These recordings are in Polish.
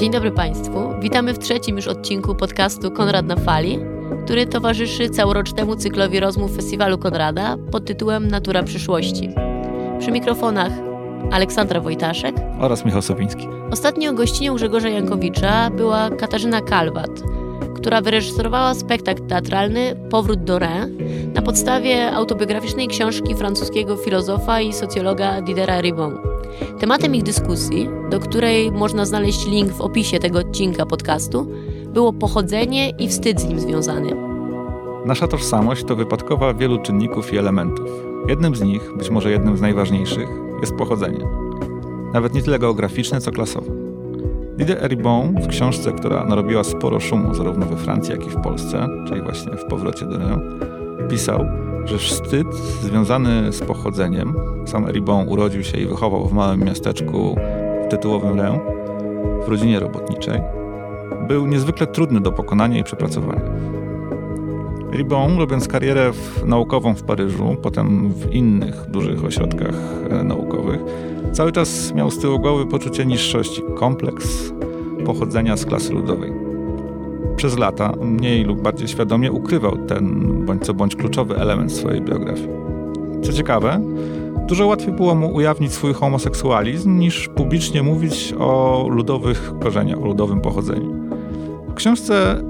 Dzień dobry Państwu. Witamy w trzecim już odcinku podcastu Konrad na Fali, który towarzyszy całorocznemu cyklowi rozmów Festiwalu Konrada pod tytułem Natura przyszłości. Przy mikrofonach Aleksandra Wojtaszek oraz Michał Sowiński. Ostatnio gościnią Grzegorza Jankowicza była Katarzyna Kalwat, która wyreżyserowała spektakl teatralny Powrót do Rę na podstawie autobiograficznej książki francuskiego filozofa i socjologa Didera Ribon. Tematem ich dyskusji, do której można znaleźć link w opisie tego odcinka podcastu, było pochodzenie i wstyd z nim związany. Nasza tożsamość to wypadkowa wielu czynników i elementów. Jednym z nich, być może jednym z najważniejszych, jest pochodzenie. Nawet nie tyle geograficzne, co klasowe. Didier Eribon w książce, która narobiła sporo szumu zarówno we Francji, jak i w Polsce, czyli właśnie w powrocie do Rę, pisał, że wstyd związany z pochodzeniem, sam Eribon urodził się i wychował w małym miasteczku w tytułowym Rę, w rodzinie robotniczej, był niezwykle trudny do pokonania i przepracowania. Ribon, robiąc karierę w, naukową w Paryżu, potem w innych dużych ośrodkach e, naukowych, cały czas miał z tyłu głowy poczucie niższości, kompleks pochodzenia z klasy ludowej. Przez lata, mniej lub bardziej świadomie, ukrywał ten bądź co bądź kluczowy element swojej biografii. Co ciekawe, dużo łatwiej było mu ujawnić swój homoseksualizm, niż publicznie mówić o ludowych korzeniach, o ludowym pochodzeniu. W książce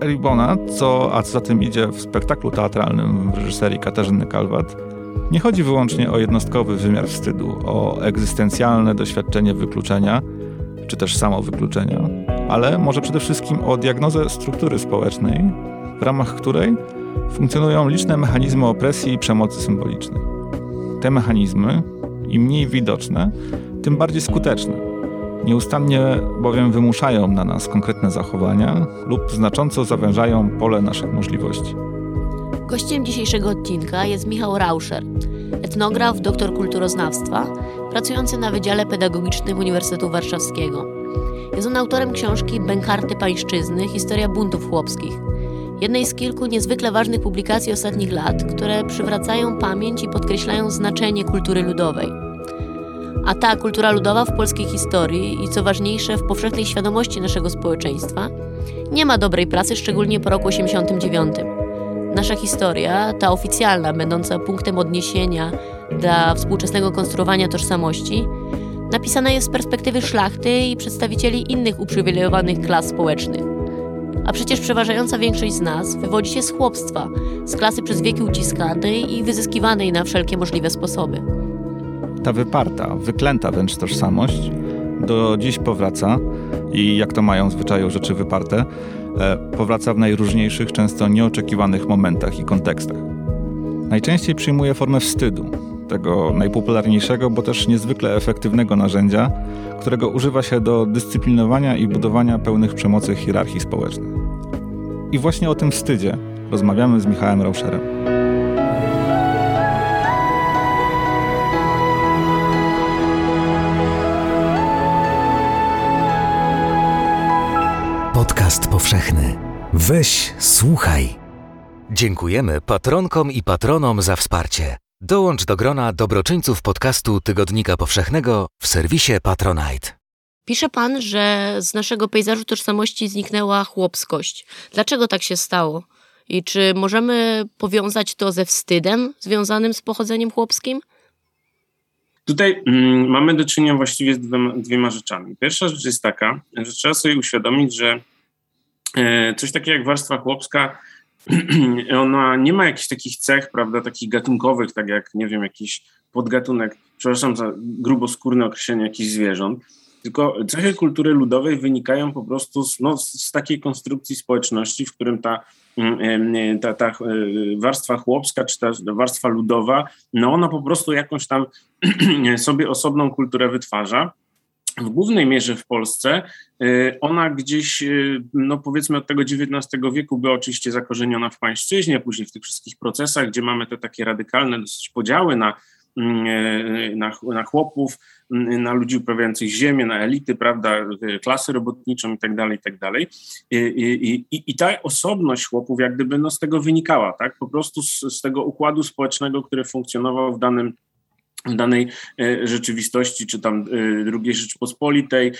Eribona, co, a co za tym idzie w spektaklu teatralnym w reżyserii Katarzyny Kalwat, nie chodzi wyłącznie o jednostkowy wymiar wstydu, o egzystencjalne doświadczenie wykluczenia, czy też samowykluczenia, ale może przede wszystkim o diagnozę struktury społecznej, w ramach której funkcjonują liczne mechanizmy opresji i przemocy symbolicznej. Te mechanizmy, im mniej widoczne, tym bardziej skuteczne Nieustannie bowiem wymuszają na nas konkretne zachowania lub znacząco zawężają pole naszych możliwości. Gościem dzisiejszego odcinka jest Michał Rauscher, etnograf, doktor kulturoznawstwa, pracujący na Wydziale Pedagogicznym Uniwersytetu Warszawskiego. Jest on autorem książki Bękarty Pańszczyzny – Historia buntów chłopskich, jednej z kilku niezwykle ważnych publikacji ostatnich lat, które przywracają pamięć i podkreślają znaczenie kultury ludowej. A ta kultura ludowa w polskiej historii i co ważniejsze w powszechnej świadomości naszego społeczeństwa nie ma dobrej pracy, szczególnie po roku 89. Nasza historia, ta oficjalna, będąca punktem odniesienia dla współczesnego konstruowania tożsamości, napisana jest z perspektywy szlachty i przedstawicieli innych uprzywilejowanych klas społecznych. A przecież przeważająca większość z nas wywodzi się z chłopstwa, z klasy przez wieki uciskanej i wyzyskiwanej na wszelkie możliwe sposoby ta wyparta, wyklęta wręcz tożsamość do dziś powraca i jak to mają zwyczaju rzeczy wyparte, e, powraca w najróżniejszych, często nieoczekiwanych momentach i kontekstach. Najczęściej przyjmuje formę wstydu, tego najpopularniejszego, bo też niezwykle efektywnego narzędzia, którego używa się do dyscyplinowania i budowania pełnych przemocy hierarchii społecznych. I właśnie o tym wstydzie rozmawiamy z Michałem Rauscherem. Podcast powszechny. Weź, słuchaj. Dziękujemy patronkom i patronom za wsparcie. Dołącz do grona dobroczyńców podcastu Tygodnika Powszechnego w serwisie Patronite. Pisze pan, że z naszego pejzażu tożsamości zniknęła chłopskość. Dlaczego tak się stało? I czy możemy powiązać to ze wstydem związanym z pochodzeniem chłopskim? Tutaj mm, mamy do czynienia właściwie z dwiema, dwiema, rzeczami. Pierwsza rzecz jest taka, że trzeba sobie uświadomić, że e, coś takiego jak warstwa chłopska, ona nie ma jakichś takich cech, prawda, takich gatunkowych, tak jak, nie wiem, jakiś podgatunek, przepraszam za gruboskórne określenie jakichś zwierząt, tylko cechy kultury ludowej wynikają po prostu z, no, z takiej konstrukcji społeczności, w którym ta, mm, ta, ta e, warstwa chłopska czy ta warstwa ludowa, no ona po prostu jakąś tam sobie osobną kulturę wytwarza w głównej mierze w Polsce e, ona gdzieś, e, no powiedzmy od tego XIX wieku była oczywiście zakorzeniona w pańszczyźnie, później w tych wszystkich procesach, gdzie mamy te takie radykalne dosyć podziały na Mm, e, na, na chłopów, mm, na ludzi uprawiających ziemię, na elity, prawda, klasy robotniczą i tak dalej, i tak dalej. I ta osobność chłopów jak gdyby no, z tego wynikała, tak, po prostu z, z tego układu społecznego, który funkcjonował w danym danej rzeczywistości, czy tam II Rzeczypospolitej,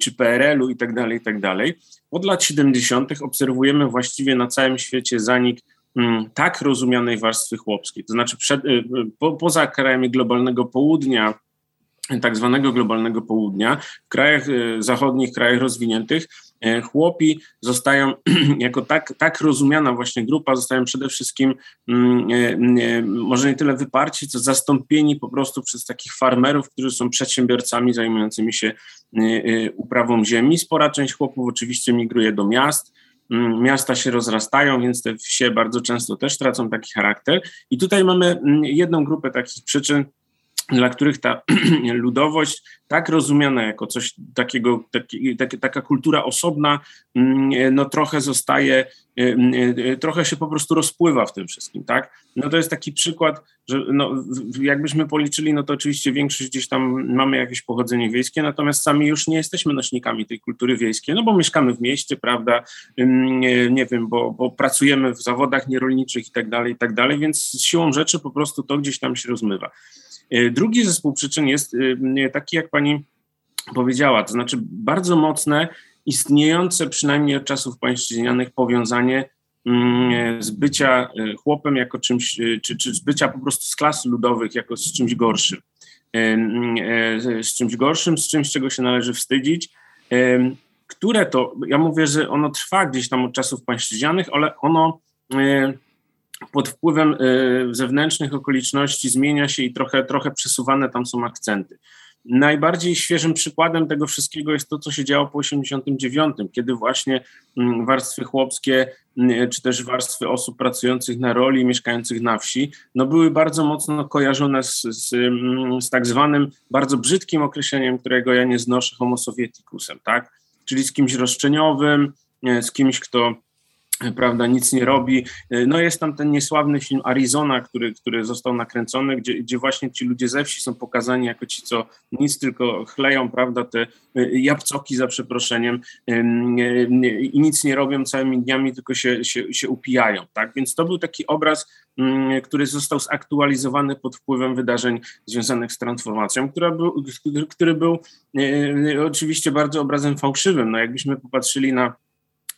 czy PRL-u i tak dalej, i tak dalej. Od lat 70. obserwujemy właściwie na całym świecie zanik tak rozumianej warstwy chłopskiej, to znaczy przed, po, poza krajami globalnego południa, tak zwanego globalnego południa, w krajach zachodnich, krajach rozwiniętych, E, chłopi zostają jako tak, tak rozumiana właśnie grupa, zostają przede wszystkim mm, e, e, może nie tyle wyparci, co zastąpieni po prostu przez takich farmerów, którzy są przedsiębiorcami zajmującymi się uprawą ziemi. Spora część chłopów oczywiście migruje do miast, mm, miasta się rozrastają, więc te wsie bardzo często też tracą taki charakter. I tutaj mamy mm, jedną grupę takich przyczyn, dla których ta ludowość, tak rozumiana jako coś takiego, taki, taki, taka kultura osobna, mm, no trochę zostaje, y, y, trochę się po prostu rozpływa w tym wszystkim, tak? No to jest taki przykład, że no, jakbyśmy policzyli, no to oczywiście większość gdzieś tam mamy jakieś pochodzenie wiejskie, natomiast sami już nie jesteśmy nośnikami tej kultury wiejskiej, no bo mieszkamy w mieście, prawda, nie, nie wiem, bo, bo pracujemy w zawodach nierolniczych i tak dalej, i tak dalej, więc siłą rzeczy po prostu to gdzieś tam się rozmywa. E, drugi zespół przyczyn jest e, taki, jak pani powiedziała, to znaczy bardzo mocne, istniejące przynajmniej od czasów pańszczyźnianych powiązanie z bycia e, chłopem jako czymś, czy, czy z bycia po prostu z klas ludowych jako z czymś gorszym. Z czymś gorszym, z czymś, czego się należy wstydzić, które to, ja mówię, że ono trwa gdzieś tam od czasów pańszczyźnianych, ale ono pod wpływem y, zewnętrznych okoliczności zmienia się i trochę, trochę przesuwane tam są akcenty. Najbardziej świeżym przykładem tego wszystkiego jest to, co się działo po 89, kiedy właśnie mm, warstwy chłopskie, mm, czy też warstwy osób pracujących na roli, mieszkających na wsi, no były bardzo mocno kojarzone z, z, mm, z tak zwanym bardzo brzydkim określeniem, którego ja nie znoszę, homo sovieticusem, tak? Czyli z kimś roszczeniowym, z kimś, kto prawda, nic nie robi. No jest tam ten niesławny film Arizona, który, który został nakręcony, gdzie, gdzie właśnie ci ludzie ze wsi są pokazani jako ci, co nic tylko chleją, prawda, te y, jabłcoki za przeproszeniem i nic nie robią całymi dniami, tylko się, się, się upijają, tak? Więc to był taki obraz, który został zaktualizowany pod wpływem wydarzeń związanych z transformacją, która był, który był oczywiście bardzo obrazem fałszywym. No jakbyśmy popatrzyli na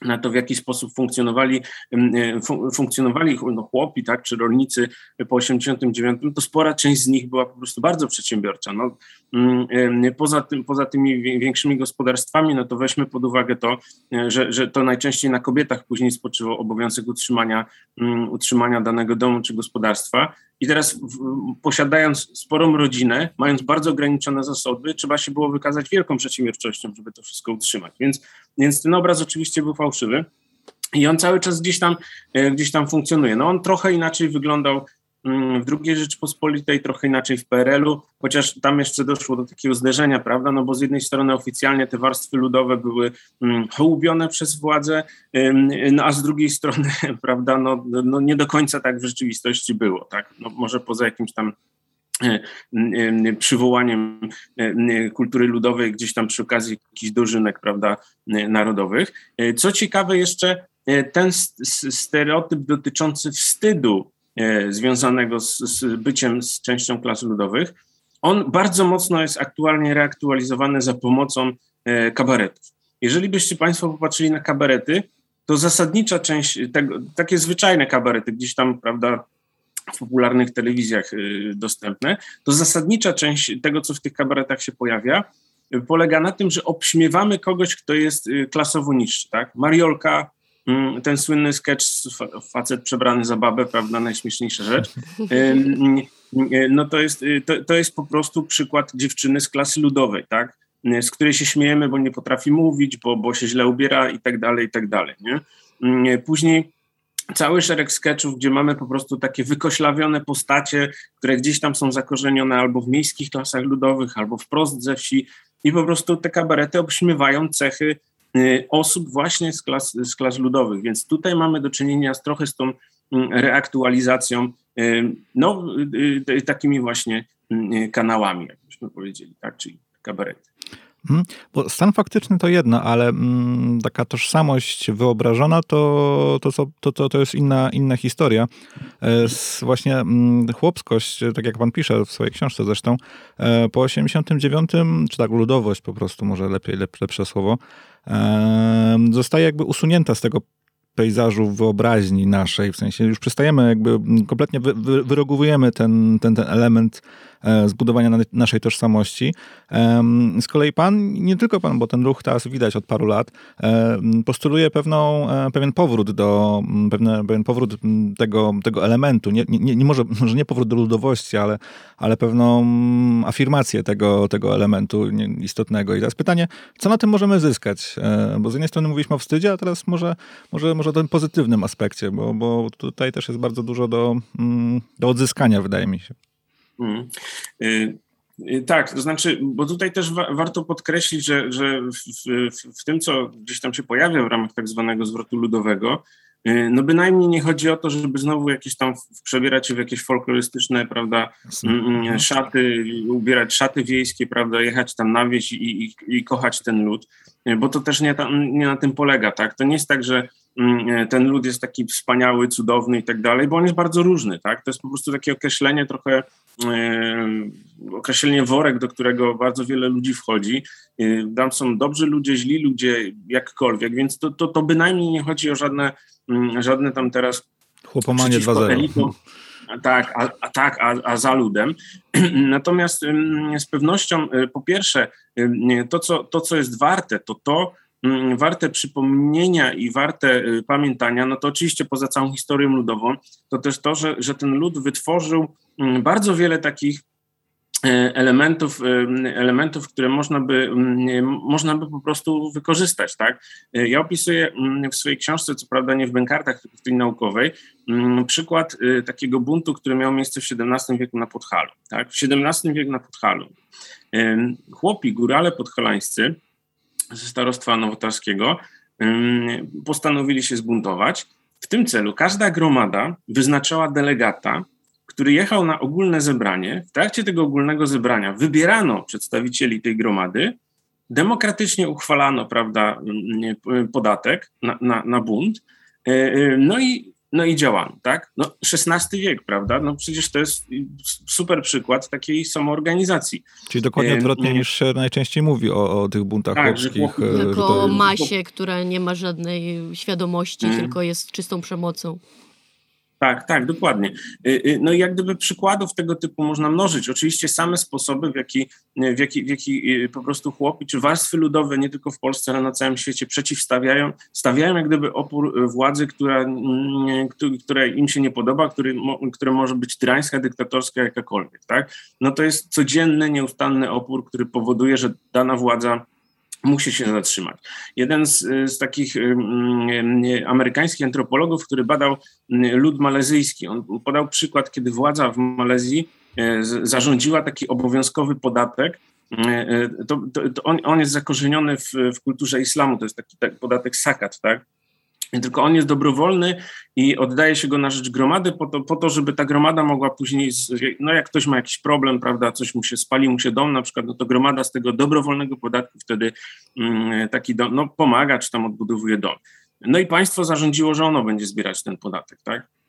na to, w jaki sposób funkcjonowali, e, funkcjonowali no, chłopi, tak, czy rolnicy po 89, to spora część z nich była po prostu bardzo przedsiębiorcza. No, poza, tym, poza tymi większymi gospodarstwami, no to weźmy pod uwagę to, e, że, że to najczęściej na kobietach później spoczywał obowiązek utrzymania, utrzymania danego domu czy gospodarstwa. I teraz posiadając sporą rodzinę, mając bardzo ograniczone zasoby, trzeba się było wykazać wielką przedsiębiorczością, żeby to wszystko utrzymać. Więc, więc ten obraz oczywiście był fałszywy. I on cały czas gdzieś tam, e, gdzieś tam funkcjonuje. No on trochę inaczej wyglądał mm, w II Rzeczypospolitej, trochę inaczej w PRL-u, chociaż tam jeszcze doszło do takiego zderzenia, prawda, no bo z jednej strony oficjalnie te warstwy ludowe były mm, hołubione przez władzę, no a z drugiej strony, prawda, no, no nie do końca tak w rzeczywistości było, tak, no może poza jakimś tam przywołaniem e, kultury ludowej gdzieś tam przy okazji jakichś dożynek, prawda, narodowych. E, co ciekawe jeszcze, ten stereotyp dotyczący wstydu związanego z, z byciem z częścią klas ludowych, on bardzo mocno jest aktualnie reaktualizowany za pomocą kabaretów. Jeżeli byście Państwo popatrzyli na kabarety, to zasadnicza część, tego, takie zwyczajne kabarety, gdzieś tam, prawda, w popularnych telewizjach y, dostępne, to zasadnicza część tego, co w tych kabaretach się pojawia, y, polega na tym, że obśmiewamy kogoś, kto jest y, klasowo niższy, tak? Mariolka, mm, ten słynny sketch, facet przebrany za babę, prawda, najśmieszniejsza rzecz, no to jest, to, to jest po prostu przykład dziewczyny z klasy ludowej, tak? z której się śmiejemy, bo nie potrafi mówić, bo, bo się źle ubiera i tak dalej, i tak dalej, nie? Później cały szereg sketchów, gdzie mamy po prostu takie wykoślawione postacie, które gdzieś tam są zakorzenione albo w miejskich klasach ludowych, albo wprost ze wsi. I po prostu te kabarety obśmiewają cechy y, osób właśnie z klas, z klas ludowych, więc tutaj mamy do czynienia z trochę z tą mm, reaktualizacją, y, no y, takimi właśnie kanałami, jakbyśmy powiedzieli, tak, czyli kabarety. Hmm, bo stan faktyczny to jedno, ale mm, taka tożsamość wyobrażona to, to, to, to, to jest inna, inna historia. E, właśnie mm, chłopskość, tak jak pan pisze w swojej książce zresztą, e, po 89, czy tak ludowość po prostu, może lepiej, lepsze słowo, e, zostaje jakby usunięta z tego pejzażu wyobraźni naszej, w sensie już przestajemy jakby kompletnie wy, wy, wyrogowujemy ten, ten, ten element zbudowania naszej tożsamości. Z kolei pan, nie tylko pan, bo ten ruch teraz widać od paru lat, e, postuluje pewną, e, pewien powrót do, pewne, pewien powrót tego, tego elementu. Nie, nie, nie może, może nie powrót do ludowości, ale, ale pewną afirmację tego, tego elementu istotnego. I teraz pytanie, co na tym możemy zyskać? Bo z jednej strony mówiliśmy o wstydzie, a teraz może, może, może o tym pozytywnym aspekcie, bo, bo tutaj też jest bardzo dużo do, do odzyskania, wydaje mi się. Y, tak, to znaczy, bo tutaj też wa warto podkreślić, że, że w, w, w, tym, co gdzieś tam się pojawia w ramach tak zwanego zwrotu ludowego, y, no bynajmniej nie chodzi o to, żeby znowu jakieś tam przebierać się w jakieś folklorystyczne, prawda, mm, mm, szaty, ubierać szaty wiejskie, prawda, jechać tam na wieś i, i, i kochać ten lud, bo to też nie, tam, nie na tym polega, tak? To nie jest tak, że Mm, ten lud jest taki wspaniały, cudowny i tak dalej, bo on jest bardzo różny, tak? To jest po prostu takie określenie trochę, e, określenie worek, do którego bardzo wiele ludzi wchodzi. E, tam są dobrzy ludzie, źli ludzie, jakkolwiek, więc to, to, to bynajmniej nie chodzi o żadne, mm, żadne tam teraz Chłopomanie 2.0. Tak, a, a, tak, a, a za ludem. Natomiast z pewnością, po pierwsze, to co, to, co jest warte, to to, Mm, warte przypomnienia i warte y, pamiętania, no to oczywiście poza całą historią ludową, to też to, że, że ten lud wytworzył mm, bardzo wiele takich y, elementów, y, elementów, które można by, mm, można by po prostu wykorzystać. Tak? Ja opisuję w swojej książce, co prawda nie w bękartach, tylko w tej naukowej, przykład takiego buntu, który miał miejsce w XVII wieku na Podhalu. Tak? W XVII wieku na Podhalu chłopi, górale podhalańscy, ze starostwa nowotarskiego postanowili się zbuntować. W tym celu każda gromada wyznaczała delegata, który jechał na ogólne zebranie. W trakcie tego ogólnego zebrania wybierano przedstawicieli tej gromady, demokratycznie uchwalano prawda, podatek na, na, na bunt. E, e, no i no i działamy, tak? No, XVI wiek, prawda? No przecież to jest super przykład takiej samoorganizacji. Czyli dokładnie odwrotnie niż się najczęściej mówi o, o tych buntach tak, chłopskich. Tylko to... o masie, która nie ma żadnej świadomości, hmm. tylko jest czystą przemocą. Tak, tak, dokładnie. Y, y, no i jak gdyby przykładów tego typu można mnożyć. Oczywiście same sposoby, w jaki, w jaki, w jaki y, po prostu chłopi, czy warstwy ludowe, nie tylko w Polsce, ale na całym świecie przeciwstawiają, stawiają jak gdyby opór władzy, która, która im się nie podoba, który, która może być tyrańska, dyktatorska, jakakolwiek, tak? No to jest codzienny, nieustanny opór, który powoduje, że dana władza musi się zatrzymać. Jeden z, z takich um, amerykańskich antropologów, który badał lud malezyjski, on podał przykład, kiedy władza w Malezji zarządziła taki obowiązkowy podatek. To, to, to on, on, jest zakorzeniony w, w kulturze islamu, to jest taki tak, podatek sakat, tak? Tylko on jest dobrowolny i oddaje się go na rzecz gromady po to, po to, żeby ta gromada mogła później, no jak ktoś ma jakiś problem, prawda, coś mu się spali, mu się dom na przykład, no to gromada z tego dobrowolnego podatku wtedy mm, taki dom, no pomaga, czy tam odbudowuje dom. No i państwo zarządziło, że ono będzie zbierać ten podatek, tak?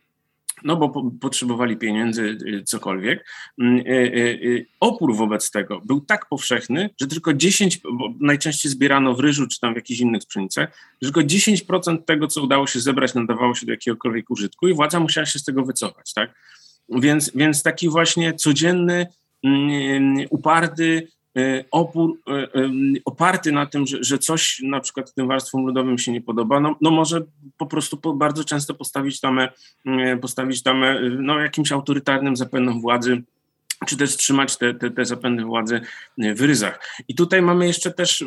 No bo po, potrzebowali pieniędzy, y, cokolwiek. Mm, y, y, opór wobec tego był tak powszechny, że tylko 10, bo najczęściej zbierano w ryżu czy tam w jakichś innych pszenicach, że tylko 10% tego, co udało się zebrać, nadawało się do jakiegokolwiek użytku i władza musiała się z tego wycofać, tak? Więc, więc taki właśnie codzienny, mm, uparty, opór e, e, oparty na tym, że, że coś na przykład tym warstwom ludowym się nie podoba, no, no może po prostu po, bardzo często postawić tamę, postawić tamę no, jakimś autorytarnym zapędom władzy, czy też trzymać te, te, te zapędy władzy w ryzach. I tutaj mamy jeszcze też,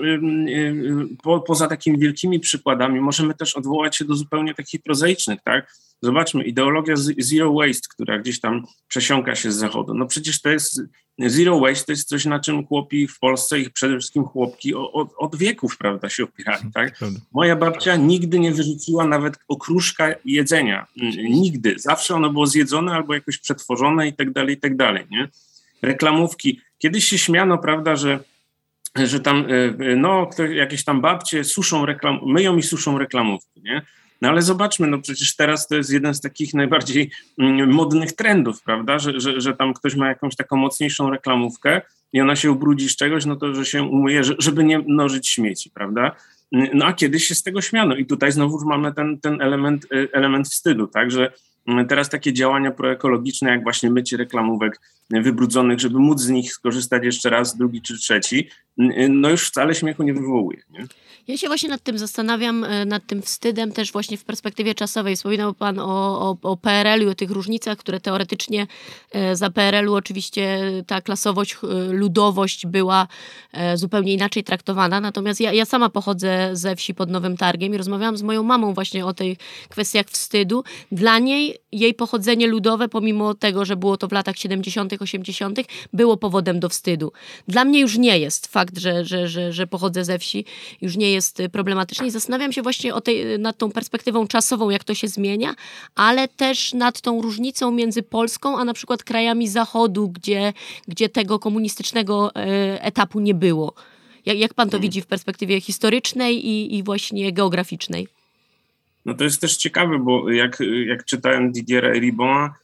po, poza takimi wielkimi przykładami, możemy też odwołać się do zupełnie takich prozaicznych, tak? Zobaczmy, ideologia zero waste, która gdzieś tam przesiąka się z zachodu. No przecież to jest zero waste, to jest coś, na czym chłopi w Polsce i przede wszystkim chłopki od, od wieków, prawda, się opierali, tak? Moja babcia nigdy nie wyrzuciła nawet okruszka jedzenia. Nigdy. Zawsze ono było zjedzone albo jakoś przetworzone i tak dalej, i tak dalej, nie? Reklamówki. Kiedyś się śmiano, prawda, że że tam no, jakieś tam babcie suszą reklam, myją i suszą reklamówki, nie? No ale zobaczmy, no przecież teraz to jest jeden z takich najbardziej mm, modnych trendów, prawda, że, że, że tam ktoś ma jakąś taką mocniejszą reklamówkę i ona się ubrudzi z czegoś, no to że się umyje, żeby nie mnożyć śmieci, prawda. No a kiedyś się z tego śmiano i tutaj znowu mamy ten, ten element, y, element wstydu, tak, że mm, teraz takie działania proekologiczne, jak właśnie mycie reklamówek wybrudzonych, żeby móc z nich skorzystać jeszcze raz, drugi czy trzeci, no już wcale śmiechu nie wywołuje. Nie? Ja się właśnie nad tym zastanawiam, e, nad tym wstydem też właśnie w perspektywie czasowej. Wspominał Pan o, o, o PRL-u, o tych różnicach, które teoretycznie e, za PRL-u oczywiście ta klasowość, e, ludowość była zupełnie inaczej traktowana. Natomiast ja, ja sama pochodzę ze wsi pod Nowym Targiem i rozmawiałam z moją mamą właśnie o tych kwestiach wstydu. Dla niej jej pochodzenie ludowe, pomimo tego, że było to w latach 70., 80., było powodem do wstydu. Dla mnie już nie jest fakt, że, że, że, że pochodzę ze wsi, już nie jest problematyczny i zastanawiam się właśnie o tej, nad tą perspektywą czasową, jak to się zmienia, ale też nad tą różnicą między Polską, a na przykład krajami Zachodu, gdzie, gdzie tego komunistycznego e, etapu nie było. Jak, jak pan to widzi w perspektywie historycznej i, i właśnie geograficznej? No to jest też ciekawe, bo jak, jak czytałem Didiera Ribona, Y, y,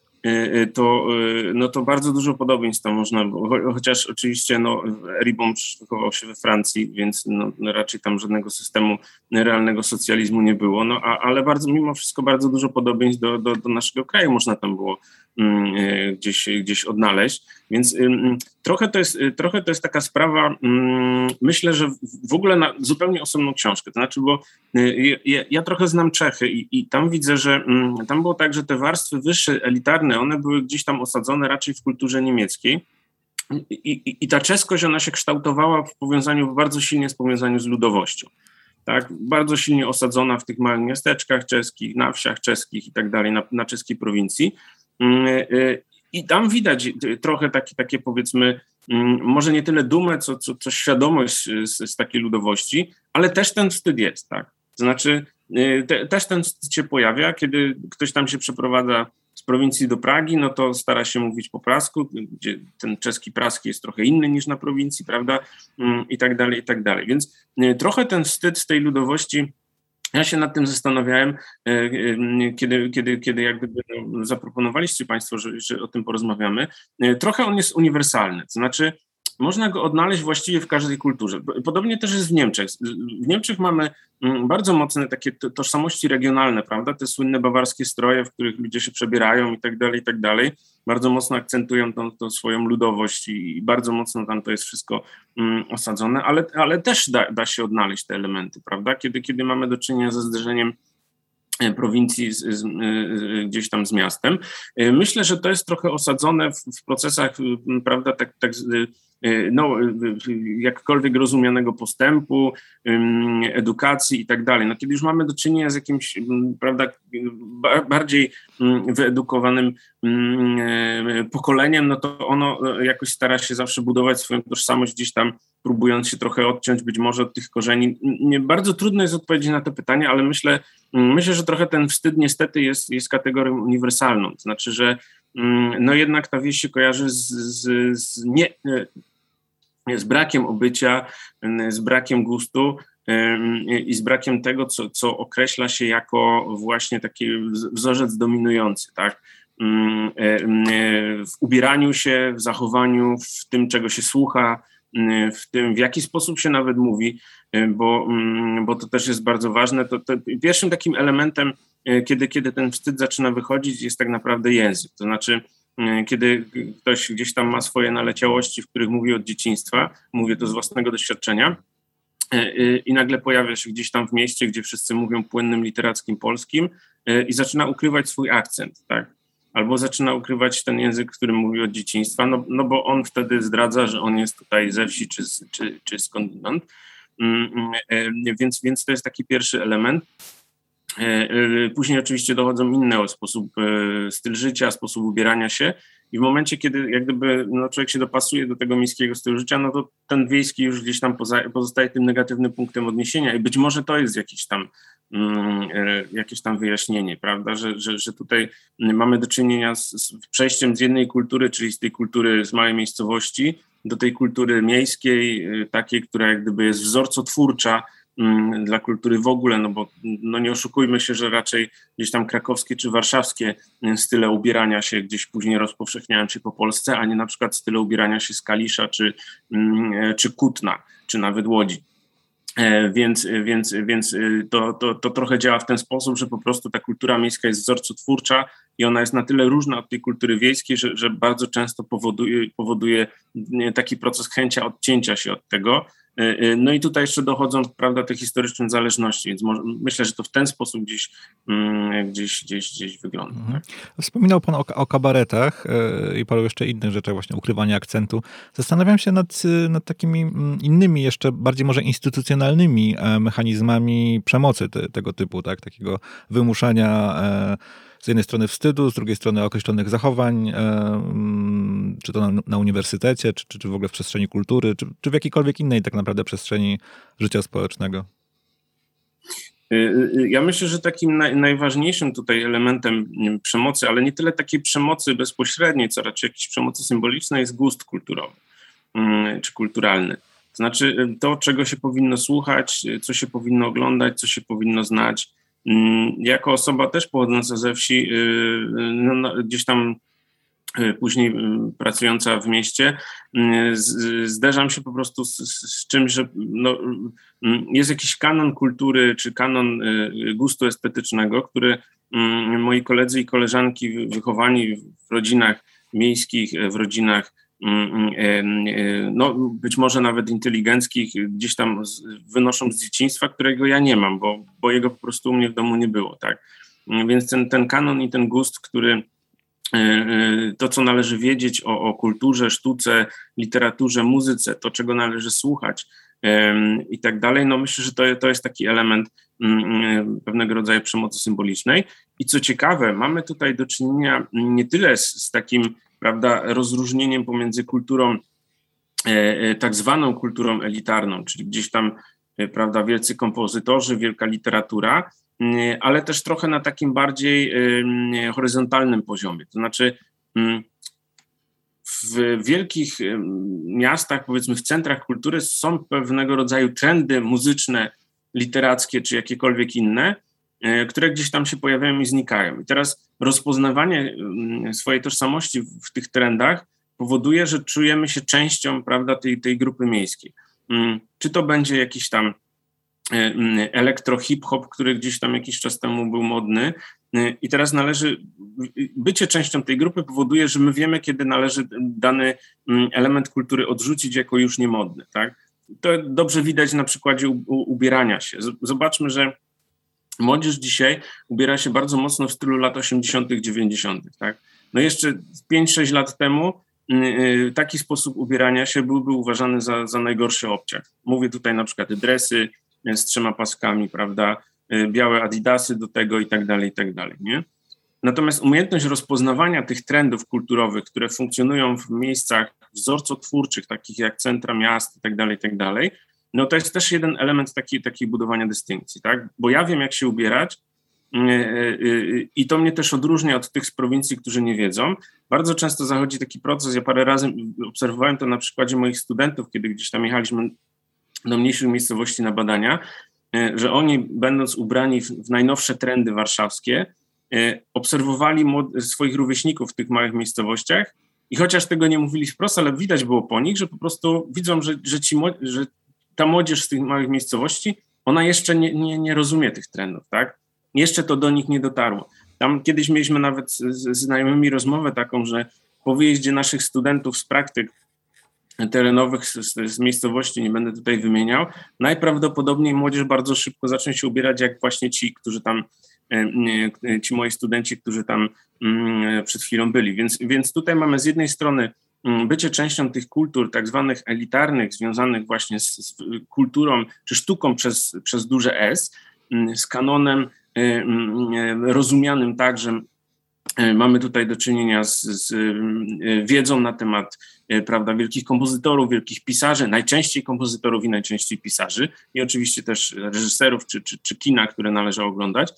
to, y, no to bardzo dużo podobieństw tam można było, chociaż oczywiście no, Ribon wychował się we Francji, więc no, raczej tam żadnego systemu realnego socjalizmu nie było, no, a, ale bardzo, mimo wszystko bardzo dużo podobieństw do, do, do naszego kraju można tam było gdzieś, gdzieś odnaleźć. Więc trochę to, jest, trochę to jest taka sprawa, mm, myślę, że w ogóle na zupełnie osobną książkę. To znaczy, bo y, ja, ja trochę znam Czechy i, i, tam widzę, że mm, tam było tak, że te warstwy wyższe, elitarne, one były gdzieś tam osadzone raczej w kulturze niemieckiej. I, i, I, ta czeskość, ona się kształtowała w powiązaniu, bardzo silnie z powiązaniu z ludowością. Tak, bardzo silnie osadzona w tych małych miasteczkach czeskich, na wsiach czeskich i tak dalej, na, na czeskiej prowincji. Mm, y, I tam widać trochę takie, takie powiedzmy, mm, może nie tyle dumę, co, co, co świadomość z, z takiej ludowości, ale też ten wstyd jest, tak? Znaczy, y, te, też ten wstyd się pojawia, kiedy ktoś tam się przeprowadza z prowincji do Pragi, no to stara się mówić po prasku, gdzie ten czeski praski jest trochę inny niż na prowincji, prawda? Mm, I tak dalej, i tak dalej. Więc y, trochę ten wstyd z tej ludowości ja się nad tym zastanawiałem, e, e, kiedy, kiedy, kiedy jak gdyby no, zaproponowaliście Państwo, że, że o tym porozmawiamy. E, trochę on jest uniwersalny, to znaczy można go odnaleźć właściwie w każdej kulturze. Podobnie też jest w Niemczech. W Niemczech mamy mm, bardzo mocne takie tożsamości regionalne, prawda? Te słynne bawarskie stroje, w których ludzie się przebierają i tak dalej, i tak dalej. Bardzo mocno akcentują tą, tą swoją ludowość i bardzo mocno tam to jest wszystko um, osadzone, ale, ale też da, da się odnaleźć te elementy, prawda? Kiedy, kiedy mamy do czynienia ze zderzeniem e, prowincji z, z, z, gdzieś tam z miastem. E, myślę, że to jest trochę osadzone w, w procesach, prawda, tak, tak no, y, y, jakkolwiek rozumianego postępu, edukacji i tak dalej. No, kiedy już mamy do czynienia z jakimś, prawda, bardziej wyedukowanym pokoleniem, no to ono jakoś stara się zawsze budować swoją tożsamość gdzieś tam, próbując się trochę odciąć być może od tych korzeni. Bardzo trudno jest odpowiedzieć na to pytanie, ale myślę, myślę, że trochę ten wstyd niestety jest, jest kategorią uniwersalną. To znaczy, że no jednak ta wieś się kojarzy z, z, z nie, z brakiem obycia, z brakiem gustu i z brakiem tego, co, co określa się jako właśnie taki wzorzec dominujący, tak? Mm, e, w ubieraniu się, w zachowaniu, w tym, czego się słucha, w tym, w jaki sposób się nawet mówi, bo, mm, bo to też jest bardzo ważne. To, to pierwszym takim elementem, e, kiedy, kiedy ten wstyd zaczyna wychodzić, jest tak naprawdę język. To znaczy, kiedy ktoś gdzieś tam ma swoje naleciałości, w których mówi od dzieciństwa, mówię to z własnego doświadczenia, e, e, i nagle pojawia się gdzieś tam w mieście, gdzie wszyscy mówią płynnym literackim polskim i zaczyna ukrywać swój akcent, tak? Albo zaczyna ukrywać ten język, którym mówi od dzieciństwa, no, no bo on wtedy zdradza, że on jest tutaj ze wsi czy, czy, czy skądinąd. Mm, mm, więc, więc to jest taki pierwszy element. E, e, później oczywiście dochodzą inne sposób, e, styl życia, sposób ubierania się. I w momencie, kiedy jak gdyby no, człowiek się dopasuje do tego miejskiego stylu życia, no to ten wiejski już gdzieś tam pozostaje tym negatywnym punktem odniesienia. I być może to jest jakiś tam mm, jakieś tam wyjaśnienie, prawda, że, że, że tutaj mamy do czynienia z, z przejściem z jednej kultury, czyli z tej kultury z małej miejscowości, do tej kultury miejskiej, takiej, która jak gdyby jest wzorcotwórcza, dla kultury w ogóle, no bo no nie oszukujmy się, że raczej gdzieś tam krakowskie czy warszawskie mm, style ubierania się gdzieś później rozpowszechniają się po Polsce, a nie na przykład style ubierania się z Kalisza czy, mm, e, czy Kutna, czy nawet Łodzi. E, więc, więc, więc y, to, to, to trochę działa w ten sposób, że po prostu ta kultura miejska jest wzorcotwórcza i ona jest na tyle różna od tej kultury wiejskiej, że, że bardzo często powoduje, powoduje taki proces chęcia odcięcia się od tego, E, e, no i tutaj jeszcze dochodzą, prawda, te historyczne zależności, więc może, myślę, że to w ten sposób gdzieś, mm, gdzieś, gdzieś, gdzieś wygląda. Mhm. Wspominał Pan o, o kabaretach e, i paru jeszcze innych rzeczach, właśnie ukrywania akcentu. Zastanawiam się nad, nad takimi mm, innymi, jeszcze bardziej może instytucjonalnymi mechanizmami przemocy te, tego typu, tak, takiego wymuszania z jednej strony wstydu, z drugiej strony określonych zachowań, e, mm, czy to na, na uniwersytecie, czy, czy, czy, w ogóle w przestrzeni kultury, czy, czy w jakiejkolwiek innej tak naprawdę przestrzeni życia społecznego? Y, y, y, ja myślę, że takim naj, najważniejszym tutaj elementem przemocy, ale nie tyle takiej przemocy bezpośredniej, co raczej jakiejś przemocy symbolicznej, jest gust kulturowy mm, czy kulturalny. To znaczy to, czego się powinno słuchać, co się powinno oglądać, co się powinno znać, Mm, jako osoba też pochodząca ze wsi, no, no, gdzieś tam później pracująca w mieście, zderzam się po prostu z, z czymś, że no, jest jakiś kanon kultury czy kanon gustu estetycznego, który moi koledzy i koleżanki wychowani w rodzinach miejskich, w rodzinach no, być może nawet inteligenckich, gdzieś tam wynoszą z dzieciństwa, którego ja nie mam, bo, bo jego po prostu u mnie w domu nie było, tak? Więc ten, ten kanon i ten gust, który to, co należy wiedzieć o, o kulturze, sztuce, literaturze, muzyce, to, czego należy słuchać i tak dalej, no myślę, że to, to jest taki element pewnego rodzaju przemocy symbolicznej. I co ciekawe, mamy tutaj do czynienia nie tyle z, z takim prawda, rozróżnieniem pomiędzy kulturą, e, e, tak zwaną kulturą elitarną, czyli gdzieś tam, e, prawda, wielcy kompozytorzy, wielka literatura, ale też trochę na takim bardziej horyzontalnym poziomie. To znaczy, w wielkich miastach, powiedzmy w centrach kultury, są pewnego rodzaju trendy muzyczne, literackie czy jakiekolwiek inne, które gdzieś tam się pojawiają i znikają. I teraz rozpoznawanie swojej tożsamości w tych trendach powoduje, że czujemy się częścią prawda, tej, tej grupy miejskiej. Czy to będzie jakiś tam e, mm, elektro hip-hop, który gdzieś tam jakiś czas temu był modny. E, I teraz należy, bycie częścią tej grupy powoduje, że my wiemy, kiedy należy dany element kultury odrzucić jako już niemodny. Tak? To dobrze widać na przykładzie ubierania się. Zobaczmy, że Młodzież dzisiaj ubiera się bardzo mocno w stylu lat 80., 90., tak? No jeszcze 5-6 lat temu y, y, taki sposób ubierania się byłby uważany za, za najgorszy obciach. Mówię tutaj na przykład dresy y, z trzema paskami, prawda, białe adidasy do tego i tak dalej, i tak dalej, nie? Natomiast umiejętność rozpoznawania tych trendów kulturowych, które funkcjonują w miejscach wzorcotwórczych, takich jak centra miast i tak dalej, i tak dalej, no to jest też jeden element takiej, takiej budowania dystynkcji, tak? Bo ja wiem, jak się ubierać e, e, i to mnie też odróżnia od tych z prowincji, którzy nie wiedzą. Bardzo często zachodzi taki proces, ja parę razy obserwowałem to na przykładzie moich studentów, kiedy gdzieś tam jechaliśmy do mniejszych miejscowości na badania, że oni będąc ubrani w, najnowsze trendy warszawskie, obserwowali swoich rówieśników w tych małych miejscowościach i chociaż tego nie mówili wprost, ale widać było po nich, że po prostu widzą, że, że, ci, że ta młodzież z tych małych miejscowości, ona jeszcze nie, nie, nie rozumie tych trendów, tak? Jeszcze to do nich nie dotarło. Tam kiedyś mieliśmy nawet z znajomymi rozmowę taką, że po wyjeździe naszych studentów z praktyk terenowych z, z, miejscowości, nie będę tutaj wymieniał, najprawdopodobniej młodzież bardzo szybko zacznie się ubierać jak właśnie ci, którzy tam, e, e, ci moi studenci, którzy tam mm, przed chwilą byli. Więc, więc tutaj mamy z jednej strony Mm, bycie częścią tych kultur tak zwanych elitarnych, związanych właśnie z, z, kulturą czy sztuką przez, przez duże S, mm, z kanonem y, rozumianym tak, że mamy tutaj do czynienia z, z wiedzą na temat prawda, wielkich kompozytorów, wielkich pisarzy, najczęściej kompozytorów i najczęściej pisarzy i oczywiście też reżyserów czy, czy, czy kina, które należy oglądać.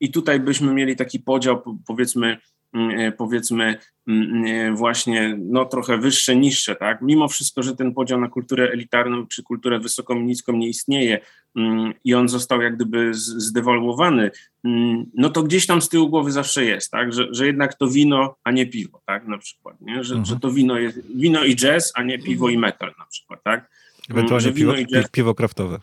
I tutaj byśmy mieli taki podział, powiedzmy, powiedzmy właśnie no, trochę wyższe, niższe, tak? Mimo wszystko, że ten podział na kulturę elitarną czy kulturę wysoką, niską nie istnieje i on został jak gdyby zdewaluowany, no to gdzieś tam z tyłu głowy zawsze jest, tak? Że, że jednak to wino, a nie piwo, tak? Na przykład, nie? Że, mhm. że to wino jest wino i jazz, a nie piwo i metal na przykład, tak? Ewentualnie piwo, piwo kraftowe.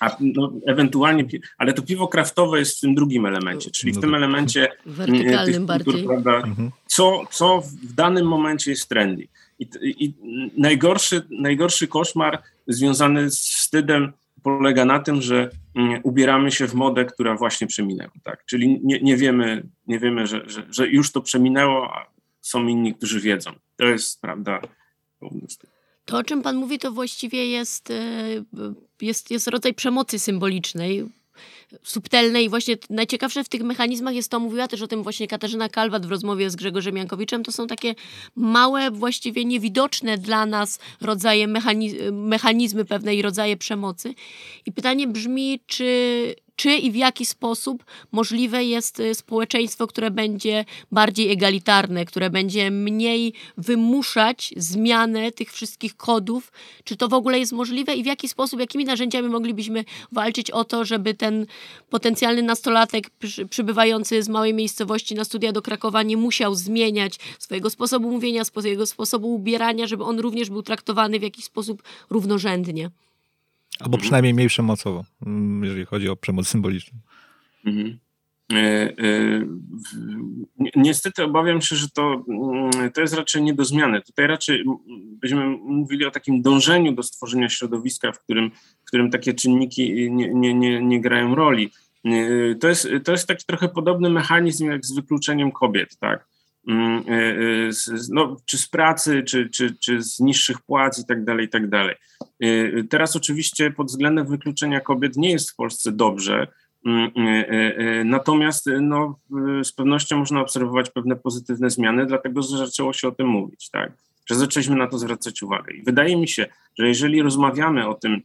A, no, ewentualnie, ale to piwo kraftowe jest w tym drugim elemencie, czyli w no tym tak. elemencie wertykalnym bardziej. prawda, mhm. co, co w danym momencie jest trendy. I, i najgorszy, najgorszy koszmar związany z wstydem polega na tym, że ubieramy się w modę, która właśnie przeminęła. Tak? Czyli nie, nie wiemy, nie wiemy że, że, że już to przeminęło, a są inni, którzy wiedzą. To jest, prawda, główny wstyd. To, o czym Pan mówi, to właściwie jest, e, jest, jest rodzaj przemocy symbolicznej, subtelnej. Właśnie najciekawsze w tych mechanizmach jest to, mówiła też o tym właśnie Katarzyna Kalwat w rozmowie z Grzegorzem Jankowiczem, to są takie małe, właściwie niewidoczne dla nas rodzaje mechanizmy, mechanizmy pewnej rodzaje przemocy. I pytanie brzmi, czy czy i w jaki sposób możliwe jest y, społeczeństwo, które będzie bardziej egalitarne, które będzie mniej wymuszać zmianę tych wszystkich kodów? Czy to w ogóle jest możliwe i w jaki sposób, jakimi narzędziami moglibyśmy walczyć o to, żeby ten potencjalny nastolatek przybywający z małej miejscowości na studia do Krakowa nie musiał zmieniać swojego sposobu mówienia, swojego sposobu ubierania, żeby on również był traktowany w jakiś sposób równorzędnie? Albo przynajmniej mniej przemocowo, mm, jeżeli chodzi o przemoc symboliczną. Mhm. E, e, niestety obawiam się, że to, mm, to jest raczej nie do zmiany. Tutaj raczej byśmy mówili o takim dążeniu do stworzenia środowiska, w którym, w którym takie czynniki nie, nie, nie, nie grają roli. E, to jest, to jest taki trochę podobny mechanizm jak z wykluczeniem kobiet, tak? Mm, no, czy z pracy, czy, czy, czy z niższych płac i tak dalej, i tak dalej. Teraz oczywiście pod względem wykluczenia kobiet nie jest w Polsce dobrze, natomiast no, z pewnością można obserwować pewne pozytywne zmiany, dlatego że zaczęło się o tym mówić, tak? że zaczęliśmy na to zwracać uwagę. I wydaje mi się, że jeżeli rozmawiamy o tym,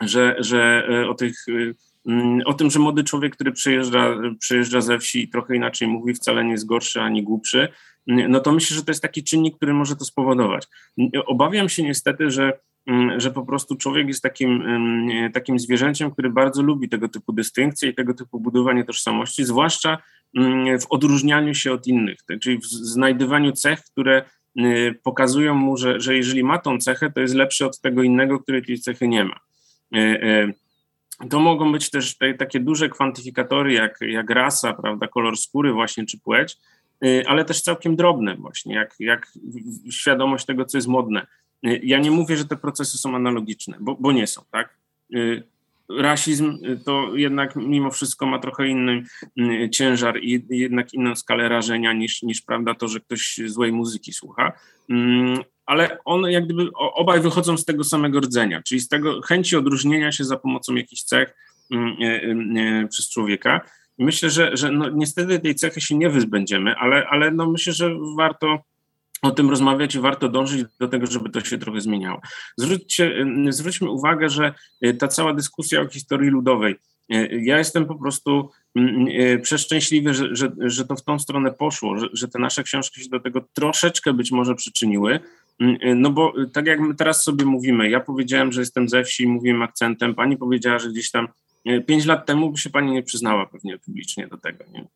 że, że o tych mm, o tym, że młody człowiek, który przyjeżdża, przyjeżdża ze wsi i trochę inaczej mówi, wcale nie jest gorszy ani głupszy, no to myślę, że to jest taki czynnik, który może to spowodować. Obawiam się niestety, że Mm, że po prostu człowiek jest takim, mm, takim zwierzęciem, który bardzo lubi tego typu dystynkcje i tego typu budowanie tożsamości, zwłaszcza mm, w odróżnianiu się od innych, czyli w znajdywaniu cech, które y, pokazują mu, że, że jeżeli ma tą cechę, to jest lepszy od tego innego, który tej cechy nie ma. Y, y, to mogą być też te, takie duże kwantyfikatory jak, jak rasa, prawda, kolor skóry właśnie, czy płeć, ale też całkiem drobne właśnie, jak, jak świadomość tego, co jest modne. Y, ja nie mówię, że te procesy są analogiczne, bo, bo nie są, tak? Y, rasizm y, to jednak mimo wszystko ma trochę inny ciężar i jednak inną skalę rażenia niż, niż prawda to, że ktoś złej muzyki słucha. Mm, ale one jak gdyby obaj wychodzą z tego samego rdzenia, czyli z tego chęci odróżnienia się za pomocą jakichś cech mm, przez człowieka. myślę, że, że no, niestety tej cechy się nie wyzbędziemy, ale, ale no myślę, że warto o tym rozmawiać i warto dążyć do tego, żeby to się trochę zmieniało. Zwróćcie, zwróćmy uwagę, że y, ta cała dyskusja o historii ludowej, y, ja jestem po prostu y, przeszczęśliwy, że, że, że to w tą stronę poszło, że, że te nasze książki się do tego troszeczkę być może przyczyniły. No bo tak jak my teraz sobie mówimy, ja powiedziałem, że jestem ze wsi, mówiłem akcentem, pani powiedziała, że gdzieś tam pięć lat temu by się pani nie przyznała pewnie publicznie do tego. Nie?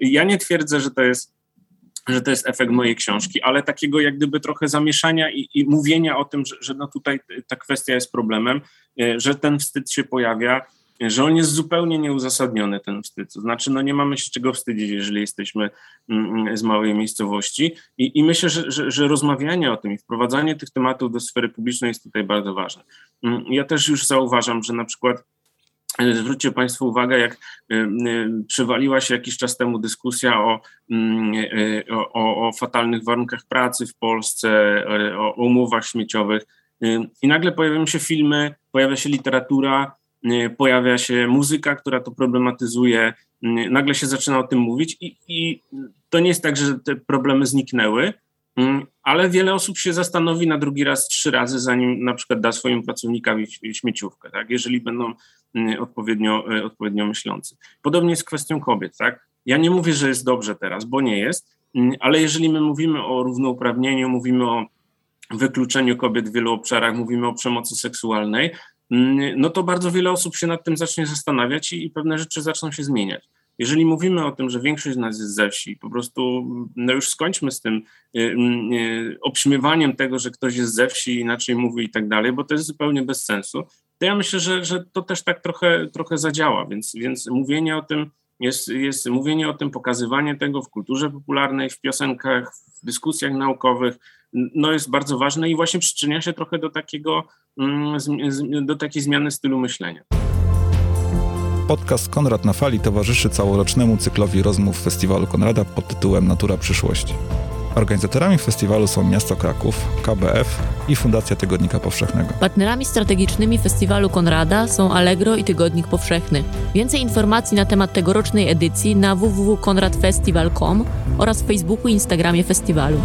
Ja nie twierdzę, że to jest że to jest efekt mojej książki, ale takiego jak gdyby trochę zamieszania i, i mówienia o tym, że, że no tutaj ta kwestia jest problemem, e, że ten wstyd się pojawia, że on jest zupełnie nieuzasadniony, ten wstyd. To znaczy, no nie mamy się czego wstydzić, jeżeli jesteśmy mm, mm, z małej miejscowości. I, i myślę, że, że, że, rozmawianie o tym i wprowadzanie tych tematów do sfery publicznej jest tutaj bardzo ważne. Mm, ja też już zauważam, że na przykład Zwróćcie Państwo uwagę, jak y, y, przywaliła się jakiś czas temu dyskusja o, o, o fatalnych warunkach pracy w Polsce, o umowach śmieciowych. I nagle pojawiają się filmy, pojawia się literatura, pojawia się muzyka, która to problematyzuje. Nagle się zaczyna o tym mówić, i, i to nie jest tak, że te problemy zniknęły, ale wiele osób się zastanowi na drugi raz, trzy razy, zanim na przykład da swoim pracownikowi śmieciówkę, tak? jeżeli będą odpowiednio, e, odpowiednio myślący. Podobnie jest z kwestią kobiet. Tak? Ja nie mówię, że jest dobrze teraz, bo nie jest, mm, ale jeżeli my mówimy o równouprawnieniu, mówimy o wykluczeniu kobiet w wielu obszarach, mówimy o przemocy seksualnej, no to bardzo wiele osób się nad tym zacznie zastanawiać i, i pewne rzeczy zaczną się zmieniać. Jeżeli mówimy o tym, że większość z nas jest ze wsi, po prostu no już skończmy z tym y, y, obśmiewaniem tego, że ktoś jest ze wsi, inaczej mówi i tak dalej, bo to jest zupełnie bez sensu, to ja myślę, że, że to też tak trochę, trochę zadziała, więc, więc mówienie o tym jest, jest mówienie o tym, pokazywanie tego w kulturze popularnej, w piosenkach, w dyskusjach naukowych, no jest bardzo ważne i właśnie przyczynia się trochę do takiego, mm, do takiej zmiany stylu myślenia. Podcast Konrad na Fali towarzyszy całorocznemu cyklowi rozmów Festiwalu Konrada pod tytułem Natura Przyszłości. Organizatorami festiwalu są Miasto Kraków, KBF i Fundacja Tygodnika Powszechnego. Partnerami strategicznymi festiwalu Konrada są Allegro i Tygodnik Powszechny. Więcej informacji na temat tegorocznej edycji na www.konradfestival.com oraz w Facebooku i Instagramie festiwalu.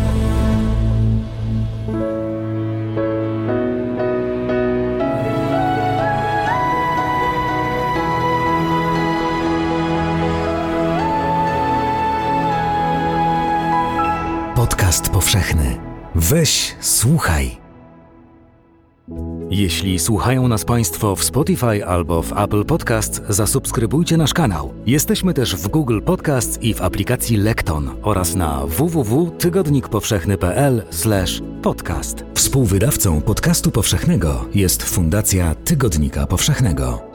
Weź, słuchaj. Jeśli słuchają nas Państwo w Spotify albo w Apple Podcast, zasubskrybujcie nasz kanał. Jesteśmy też w Google Podcast i w aplikacji Lekton oraz na www.tygodnikpowszechny.pl/podcast. Współwydawcą podcastu powszechnego jest Fundacja Tygodnika Powszechnego.